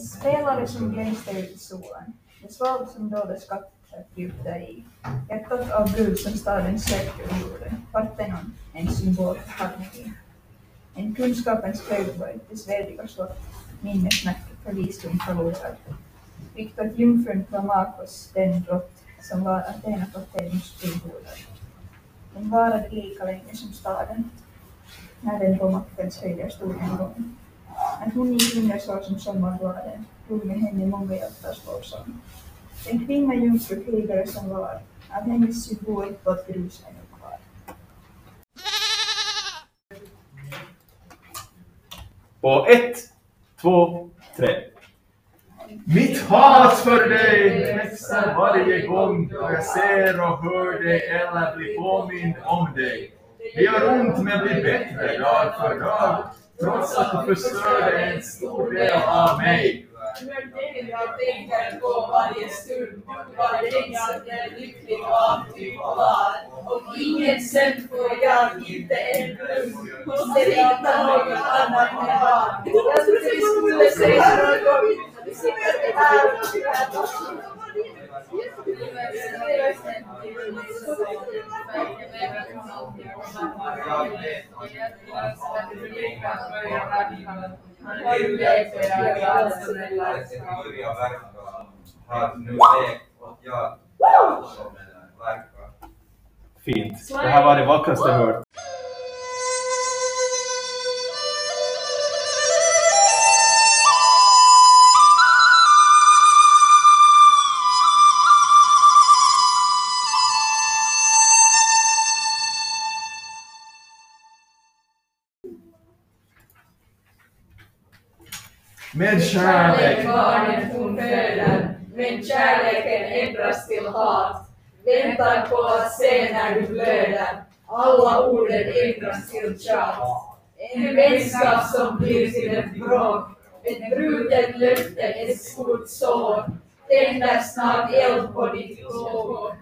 spelare som gangster i solen. Det svalg som råder skattet djupta i. Hjärtat av Gud som staden söker och jorden. Parthenon, en symbol för harmoni. En kunskapens högborg, dess värdiga slott, minnesmärke för visdom förlorad. Riktat jungfrun Klamakos, den drott som var Athena Platens tillbordad. Den varade lika länge som staden, när den på maktens höjder stod en gång men hon är ju så som sommarbröder. Hon med henne i många hjältar som. Den kvinna jungfru krigare som var, att hennes symbol var att grusa henne kvar. På ett, två, tre. Mitt hat för dig växer varje gång jag ser och hör dig eller blir påmind om dig. Det gör ont men blir bättre dag för dag. Trots att du förstörde en stor del av mig. Du är det jag tänker på varje stund. Var det jag är lycklig och aktiv var. Och ingen sen får jag inte en blund. Måste hitta något annat jag har. Jag trodde vi skulle säga något. Vi sitter här och vi är Fint. Det här var det vackraste jag hört. Med kärlek barnen från föden, men kärleken ändras till hat. Väntar på att se när du blöder, alla orden ändras till tjat. En vänskap som blir till ett bråk, ett brutet löfte, ett stort sår. Tänder snart eld på ditt hår.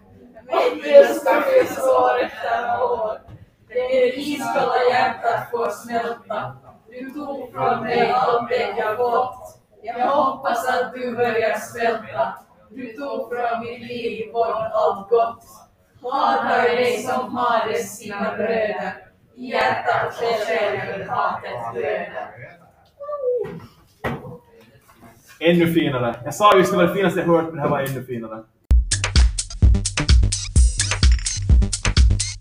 Men ilska finns år efter år. Det iskalla hjärtat får smälta. Du tog från mig allt det jag fått. Jag hoppas att du börjar svälta. Du tog från mitt liv bort allt gott. Hatar dig som har sina bröder. I hjärtat skär hatet döder. Ännu finare. Jag sa just det var det finaste jag hört, men det här var ännu finare.